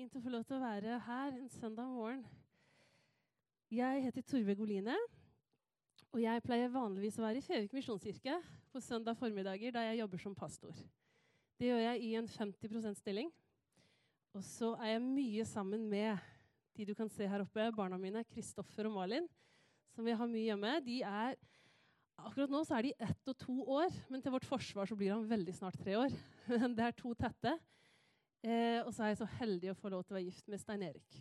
fint å få lov til å være her en søndag morgen. Jeg heter Torve Goline, og jeg pleier vanligvis å være i Fevik misjonskirke på søndag formiddager da jeg jobber som pastor. Det gjør jeg i en 50 %-stilling. Og så er jeg mye sammen med de du kan se her oppe, barna mine, Kristoffer og Malin, som vi har mye hjemme. De er, akkurat nå så er de ett og to år, men til vårt forsvar så blir han veldig snart tre år. Men det er to tette. Eh, og så er jeg så heldig å få lov til å være gift med Stein Erik.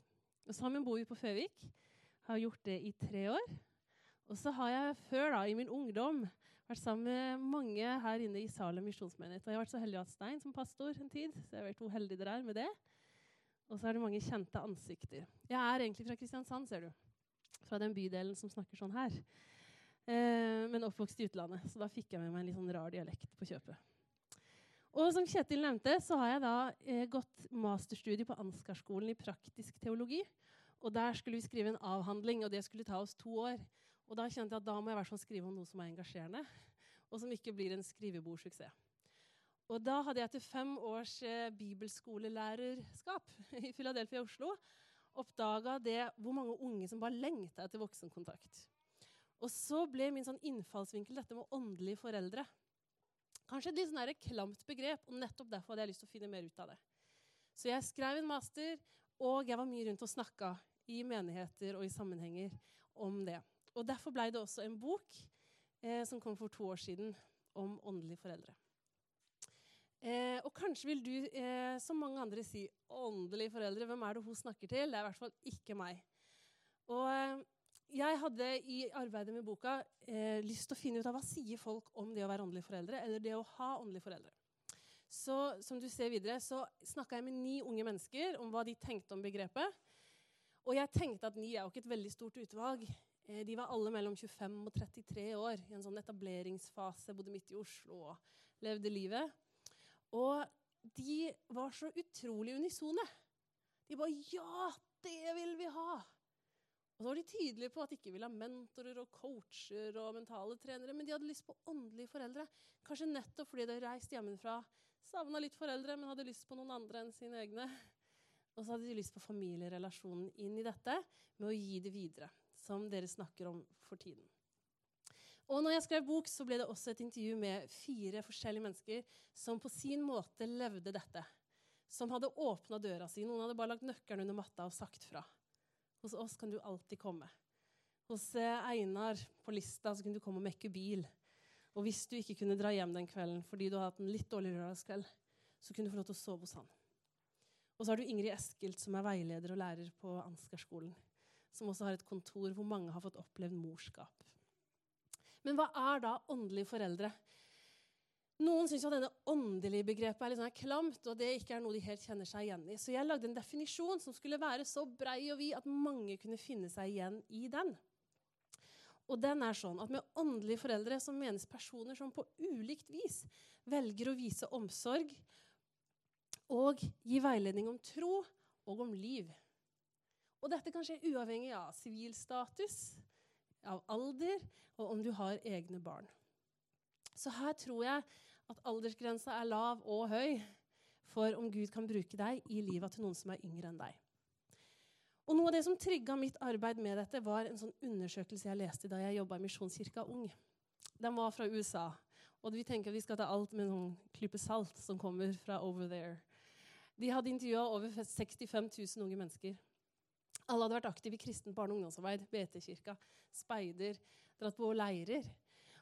Og sammen bor vi på Føvik. Har gjort det i tre år. Og så har jeg før, da, i min ungdom, vært sammen med mange her inne i Salem misjonsmenighet. Og jeg har vært så heldig å ha Stein som pastor en tid, så jeg vet hvor heldig dere er med det. Og så er det mange kjente ansikter. Jeg er egentlig fra Kristiansand, ser du. Fra den bydelen som snakker sånn her. Eh, men oppvokst i utlandet, så da fikk jeg med meg en litt sånn rar dialekt på kjøpet. Og som Kjetil nevnte, så har jeg da eh, gått masterstudie på Ansgarskolen i praktisk teologi. Og der skulle vi skrive en avhandling, og det skulle ta oss to år. Og da kjente jeg at da må jeg i hvert fall skrive om noe som er engasjerende, og som ikke blir en skrivebordsuksess. Og da hadde jeg etter fem års eh, bibelskolelærerskap i Philadelphia og Oslo oppdaga hvor mange unge som bare lengta etter voksenkontakt. Og så ble min sånn innfallsvinkel dette med åndelige foreldre. Kanskje et litt sånn klamt begrep, og nettopp derfor hadde jeg lyst til å finne mer ut av det. Så jeg skrev en master, og jeg var mye rundt og snakka i menigheter og i sammenhenger om det. Og Derfor ble det også en bok eh, som kom for to år siden, om åndelige foreldre. Eh, og kanskje vil du, eh, som mange andre, si 'åndelige foreldre'. Hvem er det hun snakker til? Det er i hvert fall ikke meg. Og eh, jeg hadde i arbeidet med boka eh, lyst til å finne ut av hva sier folk om det å være åndelige foreldre, eller det å ha åndelige foreldre. Så som du ser videre, så snakka jeg med ni unge mennesker om hva de tenkte om begrepet. Og jeg tenkte at ni er jo ikke et veldig stort utvalg. Eh, de var alle mellom 25 og 33 år i en sånn etableringsfase, bodde midt i Oslo og levde livet. Og de var så utrolig unisone. De bare Ja, det vil vi ha! Og så var de tydelige på at de ikke ville ha mentorer og coacher og mentale trenere, men de hadde lyst på åndelige foreldre. Kanskje nettopp fordi de hadde reist hjemmefra, savna litt foreldre, men hadde lyst på noen andre enn sine egne. Og så hadde de lyst på familierelasjonen inn i dette med å gi det videre, som dere snakker om for tiden. Og når jeg skrev bok, så ble det også et intervju med fire forskjellige mennesker som på sin måte levde dette. Som hadde åpna døra si. Noen hadde bare lagt nøkkelen under matta og sagt fra. Hos oss kan du alltid komme. Hos eh, Einar på lista så kunne du komme og mekke bil. Og hvis du ikke kunne dra hjem den kvelden fordi du har hatt en litt dårlig lørdagskveld, så kunne du få lov til å sove hos han. Og så har du Ingrid Eskilt, som er veileder og lærer på Ansgarskolen. Som også har et kontor hvor mange har fått opplevd morskap. Men hva er da åndelige foreldre? Noen syns denne åndelige begrepet er litt sånn klamt, og det ikke er noe de helt kjenner seg igjen i. Så jeg lagde en definisjon som skulle være så brei og vid at mange kunne finne seg igjen i den. Og den er sånn at Med åndelige foreldre så menes personer som på ulikt vis velger å vise omsorg og gi veiledning om tro og om liv. Og dette kan skje uavhengig av sivilstatus, av alder og om du har egne barn. Så her tror jeg at aldersgrensa er lav og høy for om Gud kan bruke deg i livet til noen som er yngre enn deg. Og Noe av det som trigga mitt arbeid med dette, var en sånn undersøkelse jeg leste da jeg jobba i Misjonskirka Ung. Den var fra USA. Og vi tenker vi skal ta alt med noen klype salt som kommer fra over there. De hadde intervjua over 65 000 unge mennesker. Alle hadde vært aktive i kristent barne- og ungdomsarbeid, BT-kirka, speider, dratt på leirer.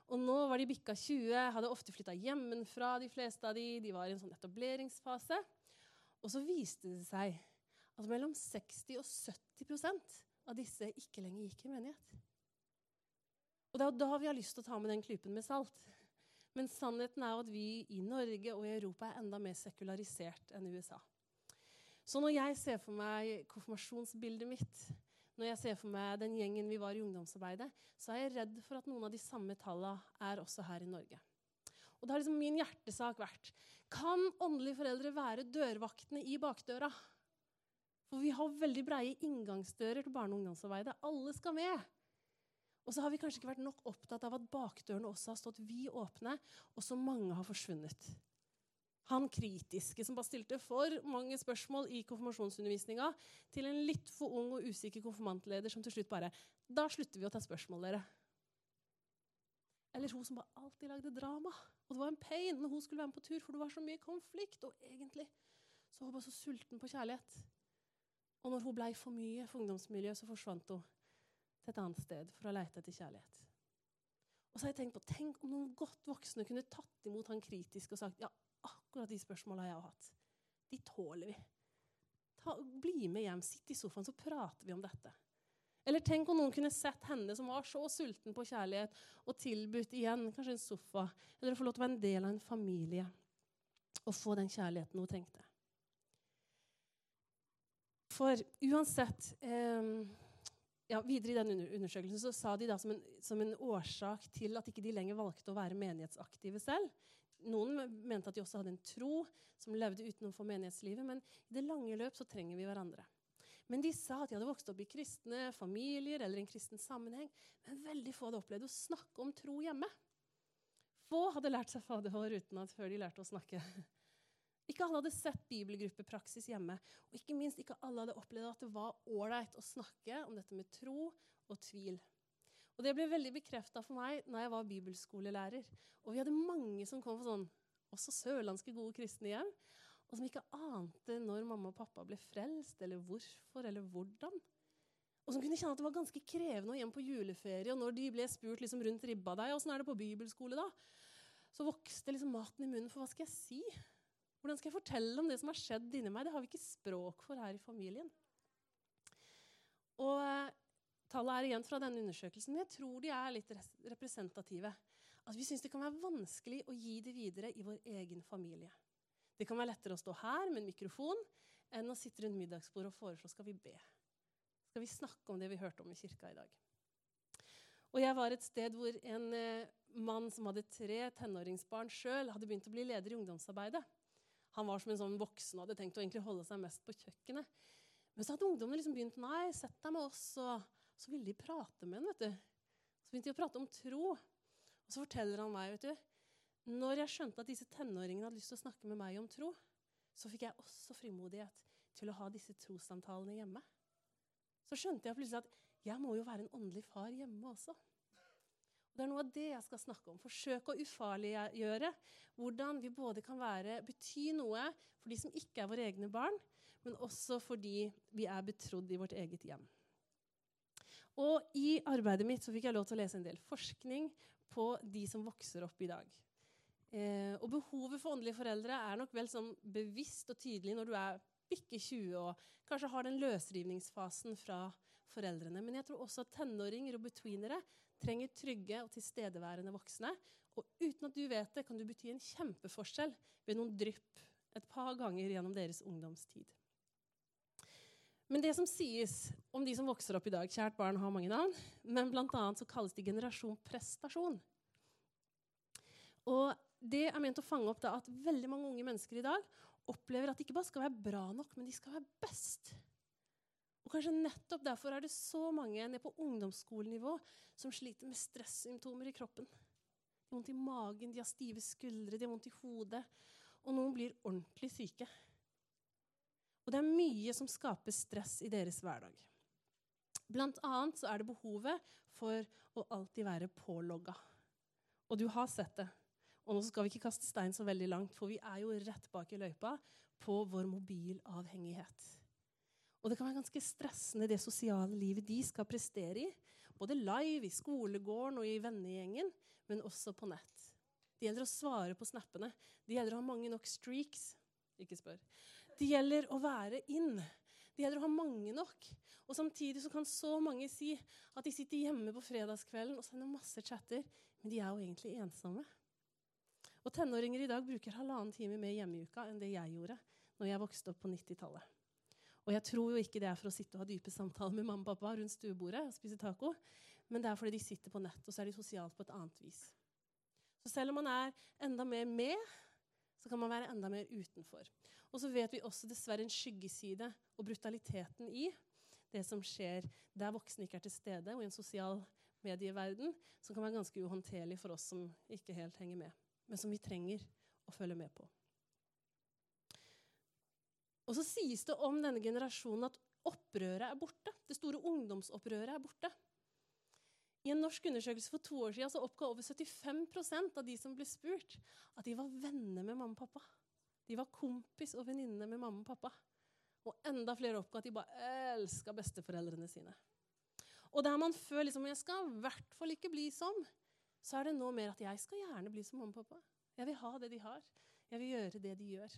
Og nå var de bikka 20, hadde ofte flytta hjemmefra, de fleste av de. De var i en sånn etableringsfase. Og så viste det seg at mellom 60 og 70% av disse ikke lenger gikk i menighet. Og det er da vi har lyst til å ta med den klypen med salt. Men sannheten er at vi i Norge og i Europa er enda mer sekularisert enn USA. Så når jeg ser for meg konfirmasjonsbildet mitt, når jeg ser for meg den gjengen vi var i ungdomsarbeidet, så er jeg redd for at noen av de samme tallene er også her i Norge. Og det har liksom min hjertesak vært Kan åndelige foreldre være dørvaktene i bakdøra? For vi har veldig breie inngangsdører til barne- og ungdomsarbeidet. Alle skal med. Og så har vi kanskje ikke vært nok opptatt av at bakdørene også har stått vi åpne, og så mange har forsvunnet. Han kritiske som bare stilte for mange spørsmål i konfirmasjonsundervisninga til en litt for ung og usikker konfirmantleder som til slutt bare Da slutter vi å ta spørsmål, dere. Eller hun som bare alltid lagde drama. Og det var en pain når hun skulle være med på tur, for det var så mye konflikt. Og egentlig så var hun bare så sulten på kjærlighet. Og når hun ble for mye for ungdomsmiljøet, så forsvant hun til et annet sted for å lete etter kjærlighet. Og så har jeg tenkt på, Tenk om noen godt voksne kunne tatt imot han kritisk og sagt ja, akkurat de spørsmåla jeg har hatt, de tåler vi. Ta, bli med hjem, sitt i sofaen, så prater vi om dette. Eller tenk om noen kunne sett henne som var så sulten på kjærlighet, og tilbudt igjen kanskje en sofa, eller å få lov til å være en del av en familie og få den kjærligheten hun trengte. For uansett eh, ja, Videre i den undersøkelsen så sa de da som en, som en årsak til at ikke de lenger valgte å være menighetsaktive selv, noen mente at de også hadde en tro som levde utenfor menighetslivet. Men i det lange løp så trenger vi hverandre. Men de sa at de hadde vokst opp i kristne familier eller en kristen sammenheng. Men veldig få hadde opplevd å snakke om tro hjemme. Få hadde lært seg Fader vår utenat før de lærte å snakke. Ikke alle hadde sett bibelgruppepraksis hjemme. Og ikke minst ikke alle hadde opplevd at det var ålreit å snakke om dette med tro og tvil. Og Det ble veldig bekrefta for meg når jeg var bibelskolelærer. Og vi hadde mange som kom fra sånn, også sørlandske gode kristne hjem, og som ikke ante når mamma og pappa ble frelst, eller hvorfor, eller hvordan. Og som kunne kjenne at det var ganske krevende å hjem på juleferie. Og når de ble spurt liksom rundt ribba deg, åssen er det på bibelskole da? Så vokste liksom maten i munnen. For hva skal jeg si? Hvordan skal jeg fortelle om det som har skjedd inni meg? Det har vi ikke språk for her i familien. Og Tallene er igjen fra denne undersøkelsen, men jeg tror de er litt representative. At vi syns det kan være vanskelig å gi det videre i vår egen familie. Det kan være lettere å stå her med en mikrofon enn å sitte rundt middagsbordet og foreslå skal vi be. Skal vi snakke om det vi hørte om i kirka i dag? Og jeg var et sted hvor en eh, mann som hadde tre tenåringsbarn sjøl, hadde begynt å bli leder i ungdomsarbeidet. Han var som en sånn voksen og hadde tenkt å holde seg mest på kjøkkenet. Men så hadde ungdommene liksom begynt nei, sett deg med oss, og så ville de prate med ham. vet du. Så begynte de å prate om tro. Og så forteller han meg vet du, Når jeg skjønte at disse tenåringene hadde lyst til å snakke med meg om tro, så fikk jeg også frimodighet til å ha disse trossamtalene hjemme. Så skjønte jeg plutselig at jeg må jo være en åndelig far hjemme også. Og det er noe av det jeg skal snakke om. Forsøke å ufarliggjøre hvordan vi både kan være, bety noe for de som ikke er våre egne barn, men også fordi vi er betrodd i vårt eget hjem. Og i arbeidet mitt så fikk jeg lov til å lese en del forskning på de som vokser opp i dag. Eh, og behovet for åndelige foreldre er nok vel sånn bevisst og tydelig når du er bikke 20 og kanskje har den løsrivningsfasen fra foreldrene. Men jeg tror også at tenåringer og betweenere trenger trygge og tilstedeværende voksne. Og uten at du vet det, kan du bety en kjempeforskjell ved noen drypp et par ganger gjennom deres ungdomstid. Men det som sies om de som vokser opp i dag Kjært barn har mange navn, men bl.a. så kalles de generasjon prestasjon. Og det er ment å fange opp da, at veldig mange unge mennesker i dag opplever at de ikke bare skal være bra nok, men de skal være best. Og kanskje nettopp derfor er det så mange ned på ungdomsskolenivå som sliter med stressymptomer i kroppen. De har vondt i magen, de har stive skuldre, de har vondt i hodet. Og noen blir ordentlig syke. Og det er mye som skaper stress i deres hverdag. Blant annet så er det behovet for å alltid være pålogga. Og du har sett det. Og nå skal vi ikke kaste stein så veldig langt, for vi er jo rett bak i løypa på vår mobilavhengighet. Og det kan være ganske stressende, det sosiale livet de skal prestere i. Både live, i skolegården og i vennegjengen, men også på nett. Det gjelder å svare på snappene. Det gjelder å ha mange nok streaks. Ikke spør. Det gjelder å være inn. Det gjelder å ha mange nok. Og Samtidig så kan så mange si at de sitter hjemme på fredagskvelden og sender masse chatter, men de er jo egentlig ensomme. Og Tenåringer i dag bruker halvannen time mer hjemme i uka enn det jeg gjorde når jeg vokste opp på 90-tallet. Og jeg tror jo ikke det er for å sitte og ha dype samtaler med mamma og pappa rundt stuebordet og spise taco, men det er fordi de sitter på nett, og så er de sosialt på et annet vis. Så selv om man er enda mer med, så kan man være enda mer utenfor. Og så vet vi også dessverre en skyggeside og brutaliteten i det som skjer der voksne ikke er til stede, og i en sosial medieverden som kan være ganske uhåndterlig for oss som ikke helt henger med, men som vi trenger å følge med på. Og så sies det om denne generasjonen at opprøret er borte. Det store ungdomsopprøret er borte. I en norsk undersøkelse for to år siden så oppga over 75% av de som ble spurt, at de var venner med mamma og pappa. De var kompis og venninne med mamma og pappa. Og enda flere oppga at de bare elska besteforeldrene sine. Og der man før liksom, jeg skal i hvert fall ikke bli som, så er det nå mer at jeg skal gjerne bli som mamma og pappa. Jeg vil ha det de har. Jeg vil gjøre det de gjør.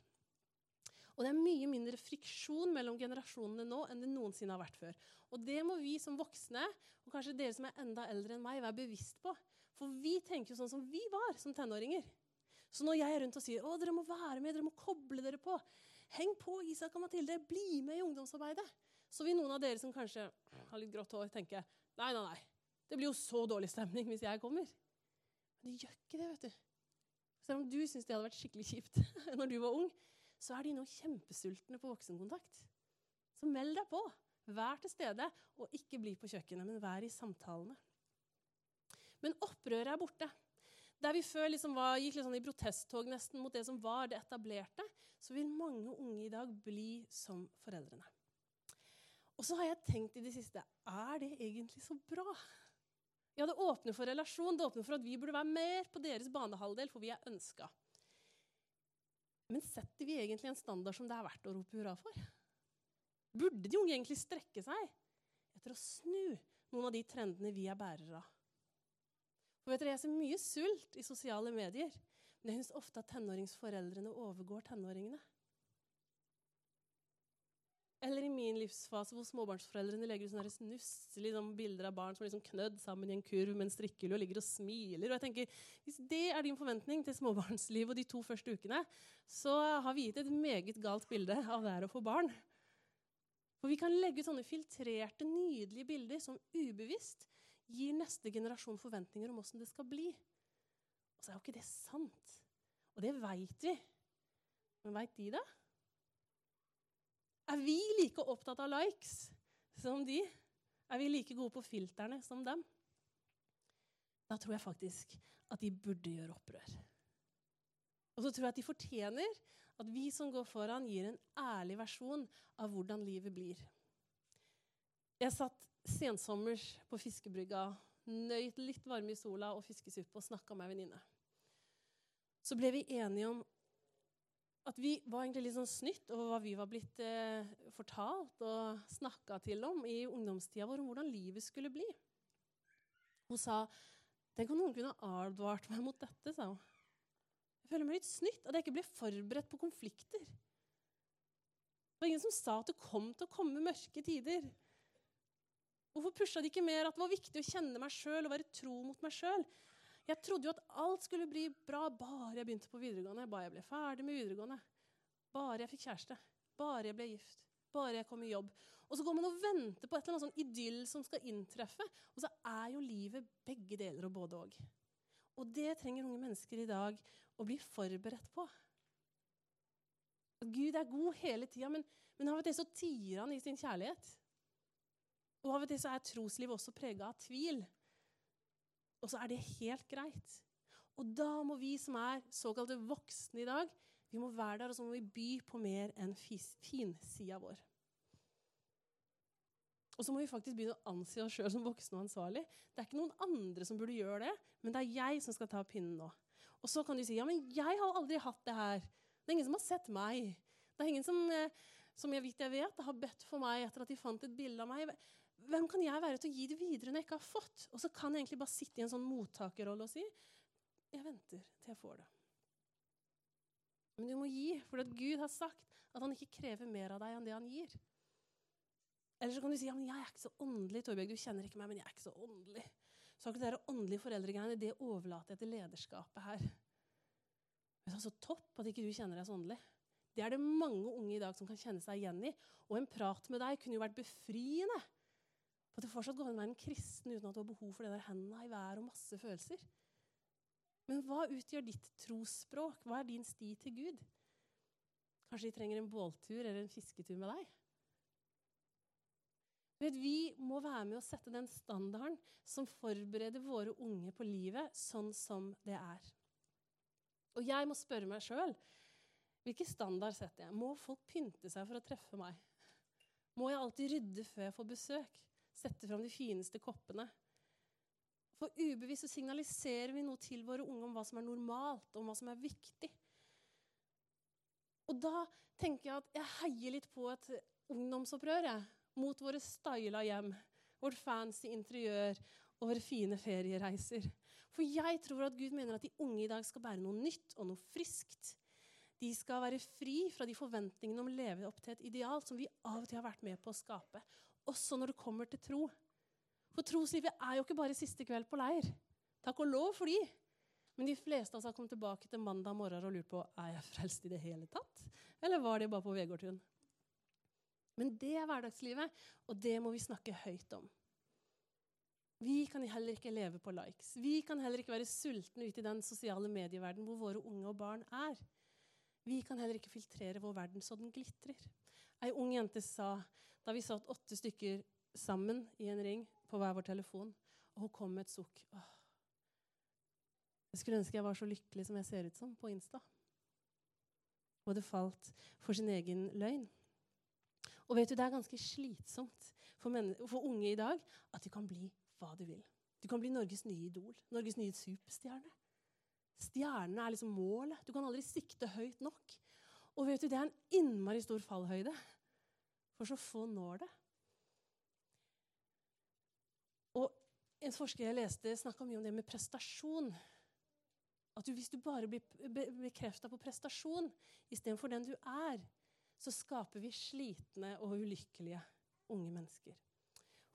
Og det er mye mindre friksjon mellom generasjonene nå enn det noensinne har vært før. Og det må vi som voksne, og kanskje dere som er enda eldre enn meg, være bevisst på. For vi tenker jo sånn som vi var som tenåringer. Så når jeg er rundt og sier å, dere må være med, dere må koble dere på, heng på Isak og Mathilde, bli med i ungdomsarbeidet, så vil noen av dere som kanskje har litt grått hår, tenke nei, nei, nei. Det blir jo så dårlig stemning hvis jeg kommer. Men det gjør ikke det, vet du. Selv om du syns det hadde vært skikkelig kjipt når du var ung, så er de nå kjempesultne på voksenkontakt. Så meld deg på. Vær til stede, og ikke bli på kjøkkenet, men vær i samtalene. Men opprøret er borte. Der vi før liksom var, gikk sånn i protesttog nesten mot det som var det etablerte, så vil mange unge i dag bli som foreldrene. Og så har jeg tenkt i det siste er det egentlig så bra? Ja, Det åpner for relasjon, det åpner for at vi burde være mer på deres banehalvdel, for vi er ønska. Men setter vi egentlig en standard som det er verdt å rope hurra for? Burde de unge egentlig strekke seg etter å snu noen av de trendene vi er bærere av? For vet dere, Jeg ser mye sult i sosiale medier, men jeg syns ofte at tenåringsforeldrene overgår tenåringene. Eller i min livsfase hvor småbarnsforeldrene legger ut sånne snusselige liksom, bilder av barn som er liksom knødd sammen i en kurv med en strikkehull og ligger og smiler. Og jeg tenker, Hvis det er din forventning til småbarnsliv og de to første ukene, så har vi gitt et meget galt bilde av det er å få barn. For vi kan legge ut sånne filtrerte, nydelige bilder som ubevisst gir neste generasjon forventninger om åssen det skal bli. Og så er jo ikke det sant. Og det veit vi. Men veit de det? Er vi like opptatt av likes som de? Er vi like gode på filterne som dem? Da tror jeg faktisk at de burde gjøre opprør. Og så tror jeg at de fortjener at vi som går foran, gir en ærlig versjon av hvordan livet blir. Jeg satt sensommers på fiskebrygga, nøyt litt varme i sola og fiskesuppe og snakka med ei venninne. Så ble vi enige om at vi var egentlig litt sånn snytt over hva vi var blitt eh, fortalt og snakka til om i ungdomstida vår, om hvordan livet skulle bli. Hun sa Tenk om noen kunne advart meg mot dette, sa hun. Jeg føler meg litt snytt at jeg ikke ble forberedt på konflikter. Det var ingen som sa at det kom til å komme mørke tider. Hvorfor pusha de ikke mer at det var viktig å kjenne meg sjøl og være tro mot meg sjøl? Jeg trodde jo at alt skulle bli bra bare jeg begynte på videregående. Bare jeg ble ferdig med videregående. Bare jeg fikk kjæreste. Bare jeg ble gift. Bare jeg kom i jobb. Og så går man og venter på et eller annet sånn idyll som skal inntreffe. Og så er jo livet begge deler og både òg. Og det trenger unge mennesker i dag å bli forberedt på. Gud er god hele tida, men, men av og til så tier han i sin kjærlighet. Og av og til så er troslivet også prega av tvil. Og så er det helt greit. Og da må vi som er såkalte voksne i dag, vi må være der, og så må vi by på mer enn finsida vår. Og så må vi faktisk begynne å anse oss sjøl som voksne og ansvarlig. Det er ikke noen andre som burde gjøre det, men det er jeg som skal ta pinnen nå. Og så kan du si ja, men jeg har aldri hatt det her. Det er ingen som har sett meg. Det er ingen som, eh, som jeg vet jeg vet, har bedt for meg etter at de fant et bilde av meg. Hvem kan jeg være til å gi det videre når jeg ikke har fått? Og så kan jeg egentlig bare sitte i en sånn mottakerrolle og si jeg venter til jeg får det. Men du må gi, for at Gud har sagt at han ikke krever mer av deg enn det han gir. Eller så kan du si ja, men jeg er ikke så åndelig. Torbjørg, du kjenner ikke meg, men jeg er ikke så åndelig. Så akkurat det åndelige foreldregreiene, det overlater jeg til lederskapet her. Men det er så topp at ikke du kjenner deg så åndelig. Det er det mange unge i dag som kan kjenne seg igjen i. Og en prat med deg kunne jo vært befriende. At det fortsatt går an å være en kristen uten at du har behov for det der hendene i været og masse følelser. Men hva utgjør ditt trosspråk? Hva er din sti til Gud? Kanskje de trenger en båltur eller en fisketur med deg? Vet, vi må være med å sette den standarden som forbereder våre unge på livet sånn som det er. Og jeg må spørre meg sjøl Hvilken standard setter jeg? Må folk pynte seg for å treffe meg? Må jeg alltid rydde før jeg får besøk? Sette fram de fineste koppene? For ubevisst så signaliserer vi noe til våre unge om hva som er normalt, om hva som er viktig. Og da tenker jeg at jeg heier litt på et ungdomsopprør mot våre styla hjem, vårt fancy interiør og våre fine feriereiser. For jeg tror at Gud mener at de unge i dag skal bære noe nytt og noe friskt. De skal være fri fra de forventningene om å leve opp til et ideal som vi av og til har vært med på å skape. Også når det kommer til tro. For troslivet er jo ikke bare siste kveld på leir. Takk og lov for de. Men de fleste av oss har kommet tilbake til mandag morgen og lurt på er jeg frelst i det hele tatt. Eller var det bare på Vegårdtun? Men det er hverdagslivet, og det må vi snakke høyt om. Vi kan heller ikke leve på likes. Vi kan heller ikke være sultne ute i den sosiale medieverden hvor våre unge og barn er. Vi kan heller ikke filtrere vår verden så den glitrer. Ei ung jente sa da vi satt åtte stykker sammen i en ring på hver vår telefon, og hun kom med et sukk. Åh. Jeg skulle ønske jeg var så lykkelig som jeg ser ut som på Insta. Og det falt for sin egen løgn. Og vet du, Det er ganske slitsomt for, for unge i dag at de kan bli hva de vil. Du kan bli Norges nye idol, Norges nye superstjerne. Stjernene er liksom målet. Du kan aldri sikte høyt nok. Og vet du, det er en innmari stor fallhøyde. For så få når det. Og en forsker jeg leste, snakka mye om det med prestasjon. At du, hvis du bare blir bekrefta på prestasjon istedenfor den du er, så skaper vi slitne og ulykkelige unge mennesker.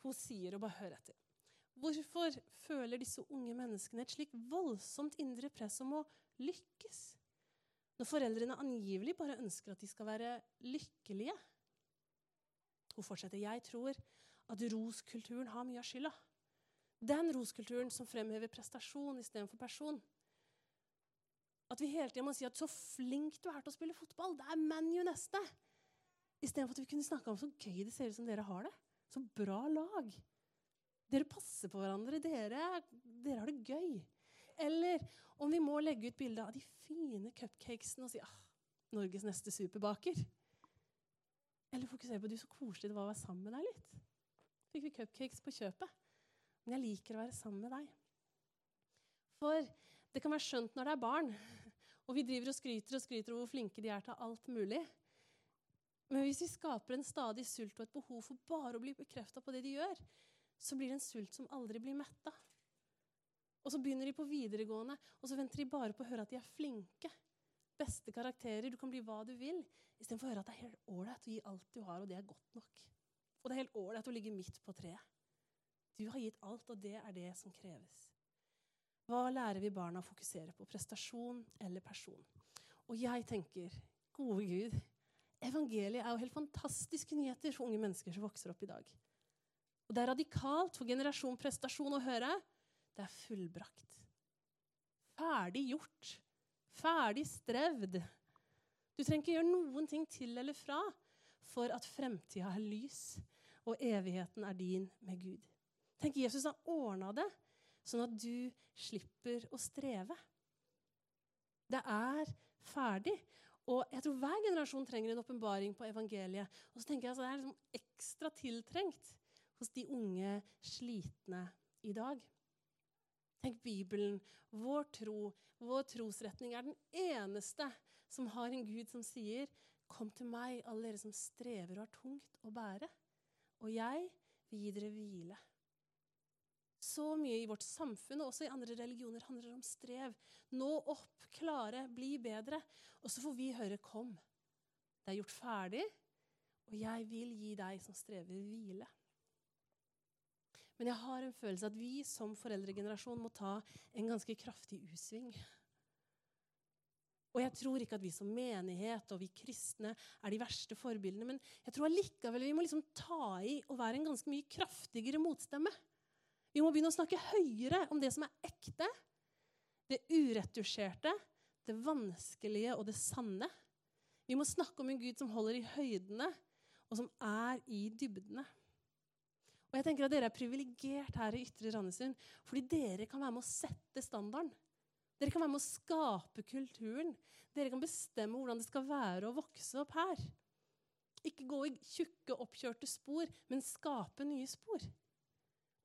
Hun sier, og bare hør etter Hvorfor føler disse unge menneskene et slikt voldsomt indre press om å lykkes? Når foreldrene angivelig bare ønsker at de skal være lykkelige. Hun fortsetter. Jeg tror at roskulturen har mye av skylda. Den roskulturen som fremhever prestasjon istedenfor person. At vi hele tida må si at 'så flink du er til å spille fotball', det er ManU neste. Istedenfor at vi kunne snakke om så gøy det ser ut som dere har det. Så bra lag. Dere passer på hverandre. Dere, dere har det gøy. Eller om vi må legge ut bilde av de fine cupcakesene og si ah, 'Norges neste superbaker'. Eller fokusere på du så koselig det var å være sammen med deg litt. Fikk vi cupcakes på kjøpet. Men jeg liker å være sammen med deg. For det kan være skjønt når det er barn, og vi driver og skryter og skryter over hvor flinke de er til alt mulig. Men hvis vi skaper en stadig sult og et behov for bare å bli bekrefta på det de gjør, så blir det en sult som aldri blir metta. Og så begynner de på videregående, og så venter de bare på å høre at de er flinke. Beste karakterer, du kan bli hva du vil. Istedenfor å høre at det er helt ålreit å gi alt du har, og det er godt nok. Og det er helt ålreit å ligge midt på treet. Du har gitt alt, og det er det som kreves. Hva lærer vi barna å fokusere på? Prestasjon eller person? Og jeg tenker, gode Gud, evangeliet er jo helt fantastiske nyheter for unge mennesker som vokser opp i dag. Og det er radikalt for generasjon prestasjon å høre. Det er fullbrakt. Ferdig gjort. Ferdig strevd. Du trenger ikke gjøre noen ting til eller fra for at fremtida er lys og evigheten er din med Gud. Tenk, Jesus har ordna det sånn at du slipper å streve. Det er ferdig. Og jeg tror hver generasjon trenger en åpenbaring på evangeliet. Og så tenker jeg at Det er liksom ekstra tiltrengt hos de unge slitne i dag. Tenk Bibelen, vår tro, vår trosretning, er den eneste som har en Gud som sier, 'Kom til meg, alle dere som strever og har tungt å bære, og jeg vil gi dere hvile'. Så mye i vårt samfunn og også i andre religioner handler om strev. Nå opp, klare, bli bedre. Og så får vi høre 'Kom'. Det er gjort ferdig, og jeg vil gi deg som strever, hvile. Men jeg har en følelse at vi som foreldregenerasjon må ta en ganske kraftig U-sving. Og jeg tror ikke at vi som menighet og vi kristne er de verste forbildene, men jeg tror allikevel vi må liksom ta i og være en ganske mye kraftigere motstemme. Vi må begynne å snakke høyere om det som er ekte, det uretusjerte, det vanskelige og det sanne. Vi må snakke om en Gud som holder i høydene, og som er i dybdene. Og jeg tenker at Dere er privilegert her i Ytre Randesund fordi dere kan være med å sette standarden Dere kan være med å skape kulturen. Dere kan bestemme hvordan det skal være å vokse opp her. Ikke gå i tjukke, oppkjørte spor, men skape nye spor.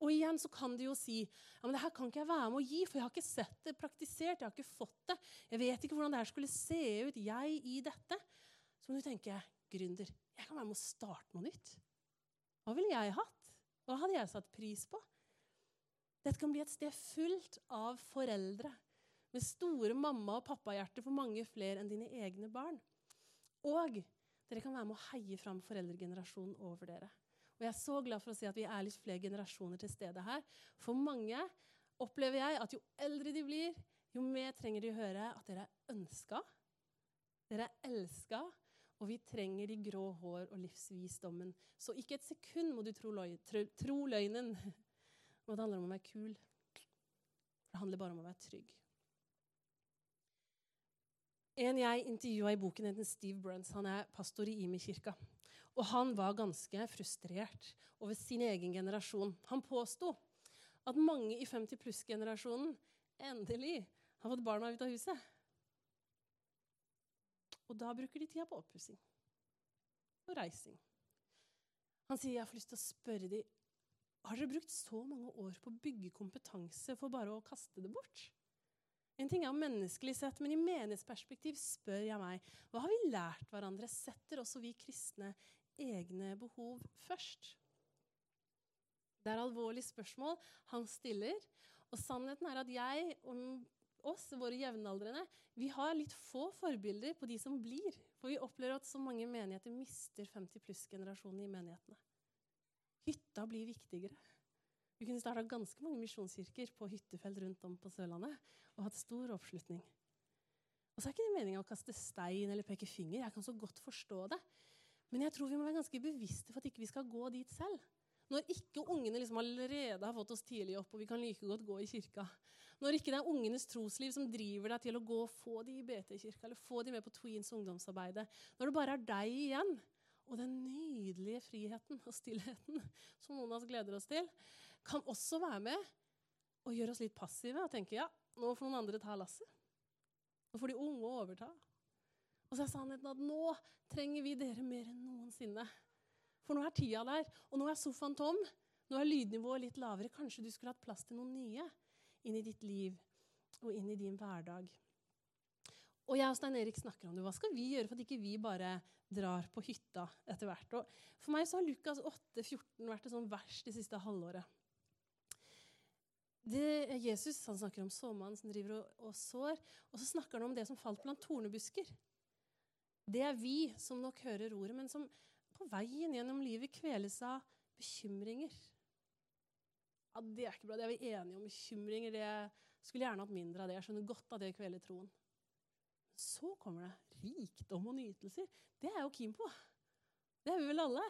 Og igjen så kan de jo si ja, men det her kan ikke jeg være med å gi, for jeg har ikke sett det praktisert. Jeg har ikke fått det. Jeg vet ikke hvordan det her skulle se ut, jeg i dette. Så må du tenke gründer. Jeg kan være med å starte noe nytt. Hva ville jeg hatt? Hva hadde jeg satt pris på? Dette kan bli et sted fullt av foreldre med store mamma- og pappahjerter for mange flere enn dine egne barn. Og dere kan være med å heie fram foreldregenerasjonen over dere. Og jeg er så glad for å si at vi er litt flere generasjoner til stede her. For mange opplever jeg at jo eldre de blir, jo mer trenger de å høre at dere er ønska, dere er elska, og vi trenger de grå hår og livsvisdommen. Så ikke et sekund må du tro, løg, tro, tro løgnen. Og det handler om å være kul. Det handler bare om å være trygg. En jeg intervjua i boken, heter Steve Bruns. Han er pastor i Imi-kirka. Og han var ganske frustrert over sin egen generasjon. Han påsto at mange i 50 pluss-generasjonen endelig har fått barna ut av huset. Og da bruker de tida på oppussing og reising. Han sier jeg har lyst til å spørre dem, har dere brukt så mange år på å bygge kompetanse for bare å kaste det bort? En ting er menneskelig sett, men i menighetsperspektiv spør jeg meg hva har vi lært hverandre? Setter også vi kristne egne behov først? Det er alvorlige spørsmål han stiller. Og sannheten er at jeg og oss, våre jevnaldrende, vi har litt få forbilder på de som blir. For vi opplever at så mange menigheter mister 50 pluss-generasjonen i menighetene. Hytta blir viktigere. Vi kunne starta ganske mange misjonskirker på hyttefelt rundt om på Sørlandet og hatt stor oppslutning. Og så er ikke det meninga å kaste stein eller peke finger. Jeg kan så godt forstå det. Men jeg tror vi må være ganske bevisste for at ikke vi skal gå dit selv. Når ikke ungene liksom allerede har fått oss tidlig opp, og vi kan like godt gå i kirka. Når ikke det er ungenes trosliv som driver deg til å gå og få de i BT-kirka, eller få de med på Tweens ungdomsarbeide. Når det bare er deg igjen, og den nydelige friheten og stillheten som noen av oss gleder oss til, kan også være med og gjøre oss litt passive og tenke ja, nå får noen andre ta lasset. Nå får de unge overta. Og så er sannheten at nå trenger vi dere mer enn noensinne. For nå er tida der, og nå er sofaen tom. Nå er lydnivået litt lavere. Kanskje du skulle hatt plass til noen nye inn i ditt liv og inn i din hverdag. Og jeg og Stein Erik snakker om det. Hva skal vi gjøre for at ikke vi bare drar på hytta etter hvert? Og for meg så har Lukas 8, 14 vært et sånt vers det siste halvåret. Det er Jesus han snakker om såmannen som driver og, og sår. Og så snakker han om det som falt blant tornebusker. Det er vi som nok hører ordet, men som på veien gjennom livet kveles av bekymringer. Ja, Det er ikke bra. Det er vi enige om. Bekymringer det skulle gjerne hatt mindre av det. Jeg skjønner godt at det kveler troen. Så kommer det rikdom og nytelser. Det er jeg jo keen på. Det er vi vel alle.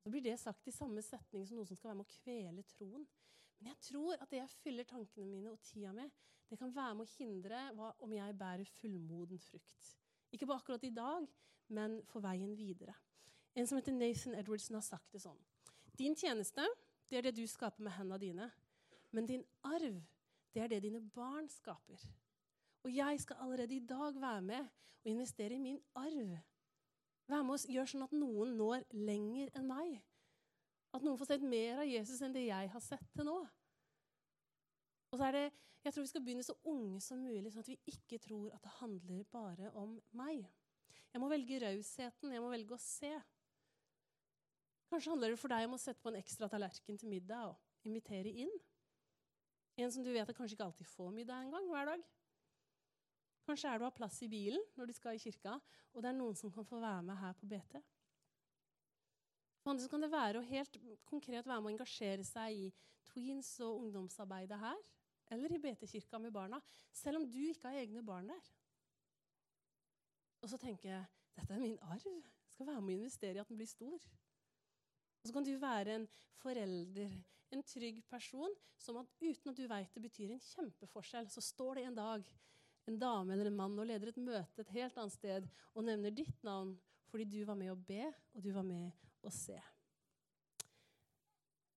Så blir det sagt i samme setning som noe som skal være med å kvele troen. Men jeg tror at det jeg fyller tankene mine og tida med, det kan være med å hindre hva, om jeg bærer fullmoden frukt. Ikke bare akkurat i dag, men for veien videre. En som heter Nathan Edwardson, har sagt det sånn. Din tjeneste det er det du skaper med hendene dine. Men din arv, det er det dine barn skaper. Og jeg skal allerede i dag være med og investere i min arv. Være med og gjøre sånn at noen når lenger enn meg. At noen får sett mer av Jesus enn det jeg har sett til nå. Og så er det, Jeg tror vi skal begynne så unge som mulig, sånn at vi ikke tror at det handler bare om meg. Jeg må velge rausheten. Jeg må velge å se. Kanskje handler det for deg om å sette på en ekstra tallerken til middag og invitere inn. En som du vet at kanskje ikke alltid får middag engang hver dag. Kanskje er du har plass i bilen når du skal i kirka, og det er noen som kan få være med her på BT. For kan det være å helt konkret være med å engasjere seg i tweens og ungdomsarbeidet her eller i BT-kirka med barna, selv om du ikke har egne barn der. Og så tenker jeg dette er min arv. Jeg skal være med å investere i at den blir stor. Og så kan du være en forelder, en trygg person, som at uten at du veit det betyr en kjempeforskjell, så står det en dag en dame eller en mann og leder et møte et helt annet sted og nevner ditt navn fordi du var med å be, og du var med å se.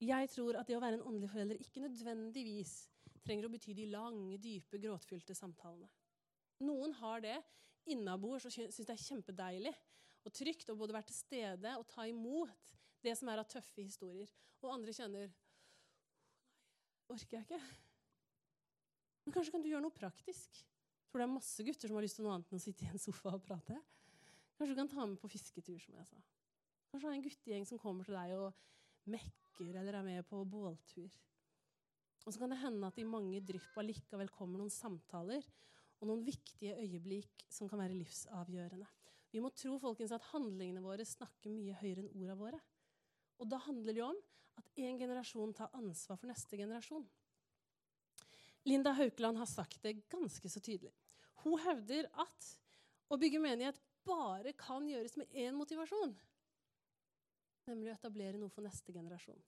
Jeg tror at det å være en åndelig forelder ikke nødvendigvis trenger å bety de lange, dype, gråtfylte samtalene. Noen har det innabords og syns det er kjempedeilig og trygt å både være til stede og ta imot det som er av tøffe historier. Og andre kjenner Nei, orker jeg ikke. Men kanskje kan du gjøre noe praktisk. Jeg tror det er masse gutter som har lyst til noe annet enn å sitte i en sofa og prate. Kanskje du kan ta med på fisketur, som jeg sa. Kanskje ha en guttegjeng som kommer til deg og mekker eller er med på båltur. Og så kan det hende at i mange drypp allikevel kommer noen samtaler og noen viktige øyeblikk som kan være livsavgjørende. Vi må tro folkens, at handlingene våre snakker mye høyere enn ordene våre. Og da handler det om at én generasjon tar ansvar for neste generasjon. Linda Haukeland har sagt det ganske så tydelig. Hun hevder at å bygge menighet bare kan gjøres med én motivasjon, nemlig å etablere noe for neste generasjon.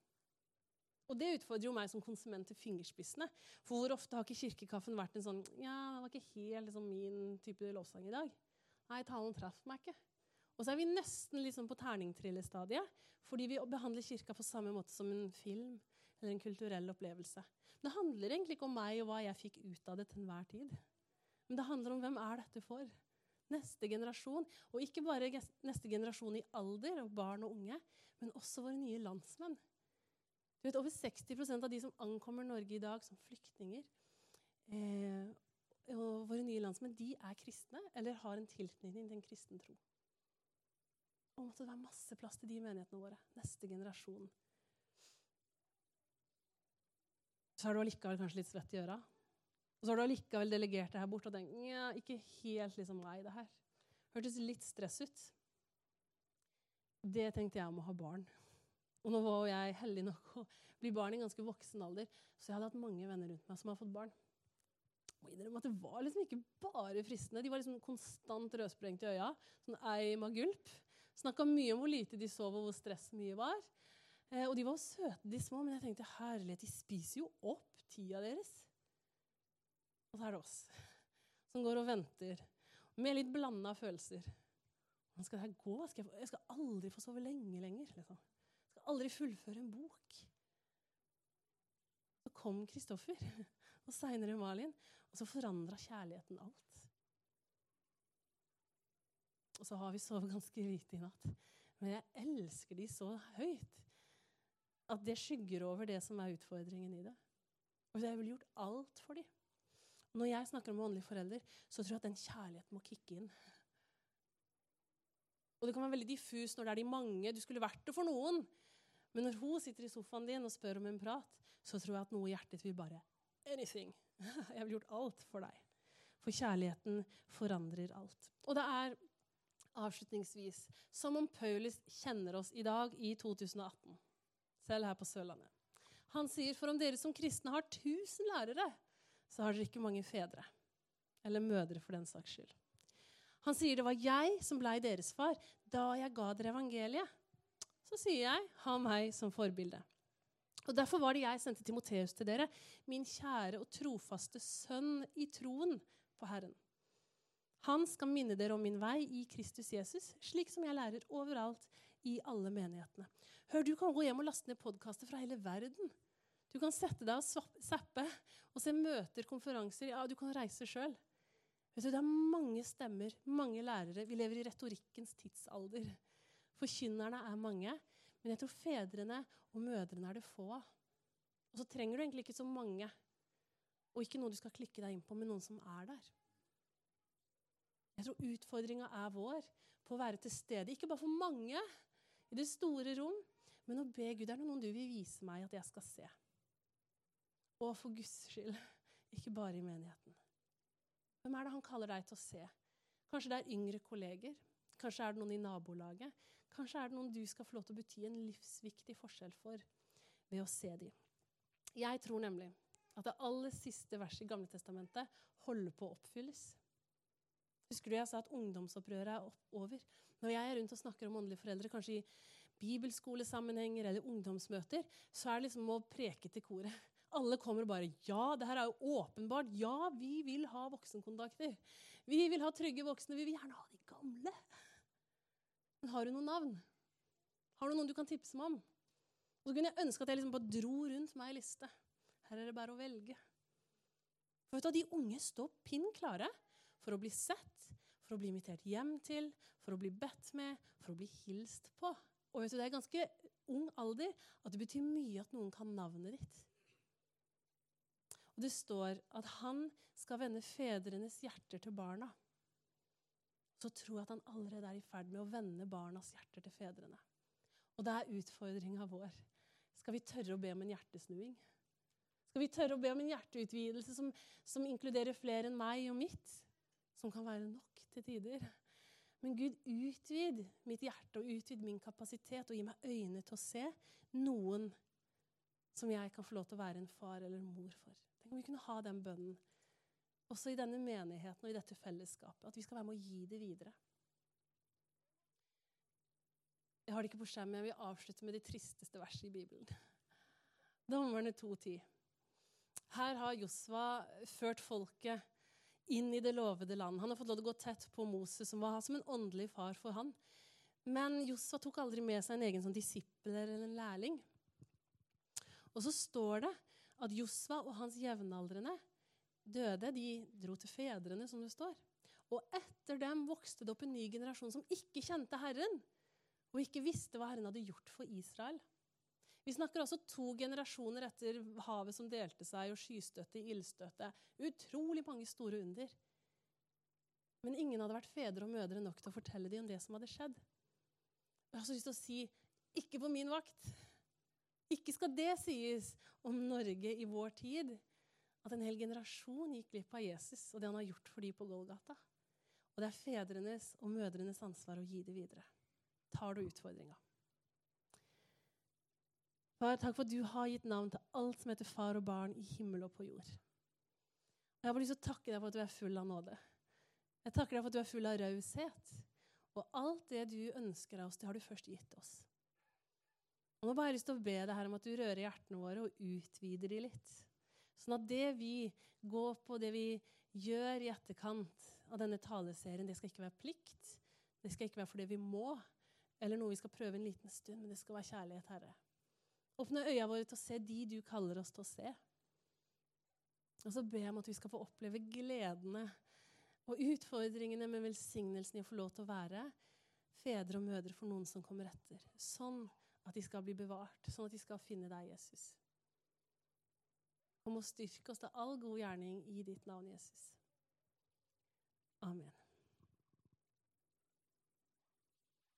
Og det utfordrer jo meg som konsument til fingerspissene. For hvor ofte har ikke kirkekaffen vært en sånn Ja, det var ikke helt liksom, min type lovsang i dag. Nei, talen traff meg ikke. Og så er vi nesten liksom på terningtrillestadiet, fordi vi behandler kirka på samme måte som en film eller en kulturell opplevelse. Det handler egentlig ikke om meg og hva jeg fikk ut av det til enhver tid. Men det handler om hvem er dette for? Neste generasjon. Og ikke bare neste generasjon i alder, og barn og unge, men også våre nye landsmenn. Du vet, Over 60% av de som ankommer Norge i dag som flyktninger, eh, og våre nye landsmenn, de er kristne eller har en tilknytning til en kristen tro. Og måtte det være masse plass til de menighetene våre. Neste generasjon. Så har du allikevel kanskje litt svett i øra. Og så har du allikevel delegert det her bort og tenkt ikke helt liksom meg, det her. Hørtes litt stress ut. Det tenkte jeg om å ha barn. Og nå var jeg heldig nok å bli barn i ganske voksen alder, så jeg hadde hatt mange venner rundt meg som har fått barn. Og at Det var liksom ikke bare fristende. De var liksom konstant rødsprengt i øya. Sånn eim av gulp. Snakka mye om hvor lite de sov, og hvor stress mye var. Eh, og de var søte, de små, men jeg tenkte herlighet, de spiser jo opp tida deres. Og så er det oss som går og venter med litt blanda følelser. Hvordan skal det her gå? Skal jeg, jeg, skal aldri få sove lenge lenger. Liksom. Skal aldri fullføre en bok. Så kom Kristoffer, og seinere Malin, og så forandra kjærligheten alt. Og så har vi sovet ganske lite i natt. Men jeg elsker de så høyt at det skygger over det som er utfordringen i det. Og jeg ville gjort alt for de. Når jeg snakker om åndelige foreldre, så tror jeg at den kjærligheten må kicke inn. Og det kan være veldig diffus når det er de mange. Du skulle vært det for noen. Men når hun sitter i sofaen din og spør om en prat, så tror jeg at noe i hjertet vil bare Anything. Jeg vil gjort alt for deg. For kjærligheten forandrer alt. Og det er avslutningsvis som om Paulus kjenner oss i dag i 2018, selv her på Sørlandet. Han sier, for om dere som kristne har 1000 lærere, så har dere ikke mange fedre. Eller mødre, for den saks skyld. Han sier det var jeg som blei deres far da jeg ga dere evangeliet. Så sier jeg, ha meg som forbilde. Og Derfor var det jeg sendte Timoteus til dere, min kjære og trofaste sønn i troen på Herren. Han skal minne dere om min vei i Kristus Jesus, slik som jeg lærer overalt i alle menighetene. Hør, Du kan gå hjem og laste ned podkaster fra hele verden. Du kan sette deg og zappe og se møter, konferanser. Ja, du kan reise sjøl. Det er mange stemmer, mange lærere. Vi lever i retorikkens tidsalder. Forkynnerne er mange, men jeg tror fedrene og mødrene er det få av. Og så trenger du egentlig ikke så mange, og ikke noe du skal klikke deg inn på, men noen som er der. Jeg tror utfordringa er vår på å være til stede, ikke bare for mange i det store rom, men å be Gud er det noen du vil vise meg at jeg skal se. Og for Guds skyld, ikke bare i menigheten. Hvem er det han kaller deg til å se? Kanskje det er yngre kolleger? Kanskje er det noen i nabolaget? Kanskje er det noen du skal få lov til å bety en livsviktig forskjell for ved å se dem. Jeg tror nemlig at det aller siste verset i Gamle Testamentet holder på å oppfylles. Husker du jeg sa at ungdomsopprøret er over? Når jeg er rundt og snakker om åndelige foreldre, kanskje i bibelskolesammenhenger eller ungdomsmøter, så er det liksom å preke til koret. Alle kommer og bare Ja, det her er jo åpenbart. Ja, vi vil ha voksenkontakter. Vi vil ha trygge voksne. Vi vil gjerne ha de gamle. Men har du noen navn? Har du noen du kan tipse meg om? Og så kunne jeg ønske at jeg liksom bare dro rundt meg i liste. Her er det bare å velge. For vet du, De unge står pinn klare for å bli sett, for å bli invitert hjem til, for å bli bedt med, for å bli hilst på. Og vet du, Det er ganske ung alder at det betyr mye at noen kan navnet ditt. Og Det står at han skal vende fedrenes hjerter til barna. Så tror jeg at han allerede er i ferd med å vende barnas hjerter til fedrene. Og det er utfordringa vår. Skal vi tørre å be om en hjertesnuing? Skal vi tørre å be om en hjerteutvidelse som, som inkluderer flere enn meg og mitt? Som kan være nok til tider. Men Gud, utvid mitt hjerte og utvid min kapasitet og gi meg øyne til å se noen som jeg kan få lov til å være en far eller mor for. Tenk om vi kunne ha den bønnen også i denne menigheten og i dette fellesskapet. At vi skal være med å gi det videre. Jeg har det ikke på skjermen, men jeg vil avslutte med de tristeste versene i Bibelen. Dommerne 2.10. Her har Josva ført folket inn i det lovede land. Han har fått lov til å gå tett på Moses, som var som en åndelig far for han. Men Josva tok aldri med seg en egen sånn disippel eller en lærling. Og så står det at Josva og hans jevnaldrende døde. De dro til fedrene, som det står. Og etter dem vokste det opp en ny generasjon som ikke kjente Herren, og ikke visste hva Herren hadde gjort for Israel. Vi snakker altså to generasjoner etter havet som delte seg, og skystøtte, ildstøtte. Utrolig mange store under. Men ingen hadde vært fedre og mødre nok til å fortelle dem om det som hadde skjedd. Jeg har så lyst til å si ikke på min vakt. Ikke skal det sies om Norge i vår tid. At en hel generasjon gikk glipp av Jesus og det han har gjort for dem på Golgata. Og det er fedrenes og mødrenes ansvar å gi det videre. Tar du utfordringa? Far, takk for at du har gitt navn til alt som heter far og barn i himmel og på jord. Jeg har bare lyst til å takke deg for at du er full av nåde. Jeg takker deg for at du er full av raushet. Og alt det du ønsker av oss, det har du først gitt oss. Og nå bare har jeg lyst til å be deg her om at du rører hjertene våre og utvider de litt. Sånn at det vi går på, det vi gjør i etterkant av denne taleserien, det skal ikke være plikt. Det skal ikke være fordi vi må, eller noe vi skal prøve en liten stund, men det skal være kjærlighet, Herre. Åpne øya våre til å se de du kaller oss til å se. Og så ber jeg om at vi skal få oppleve gledene og utfordringene med velsignelsen i å få lov til å være fedre og mødre for noen som kommer etter. Sånn at de skal bli bevart, sånn at de skal finne deg, Jesus. Og å styrke oss til all god gjerning i ditt navn, Jesus. Amen.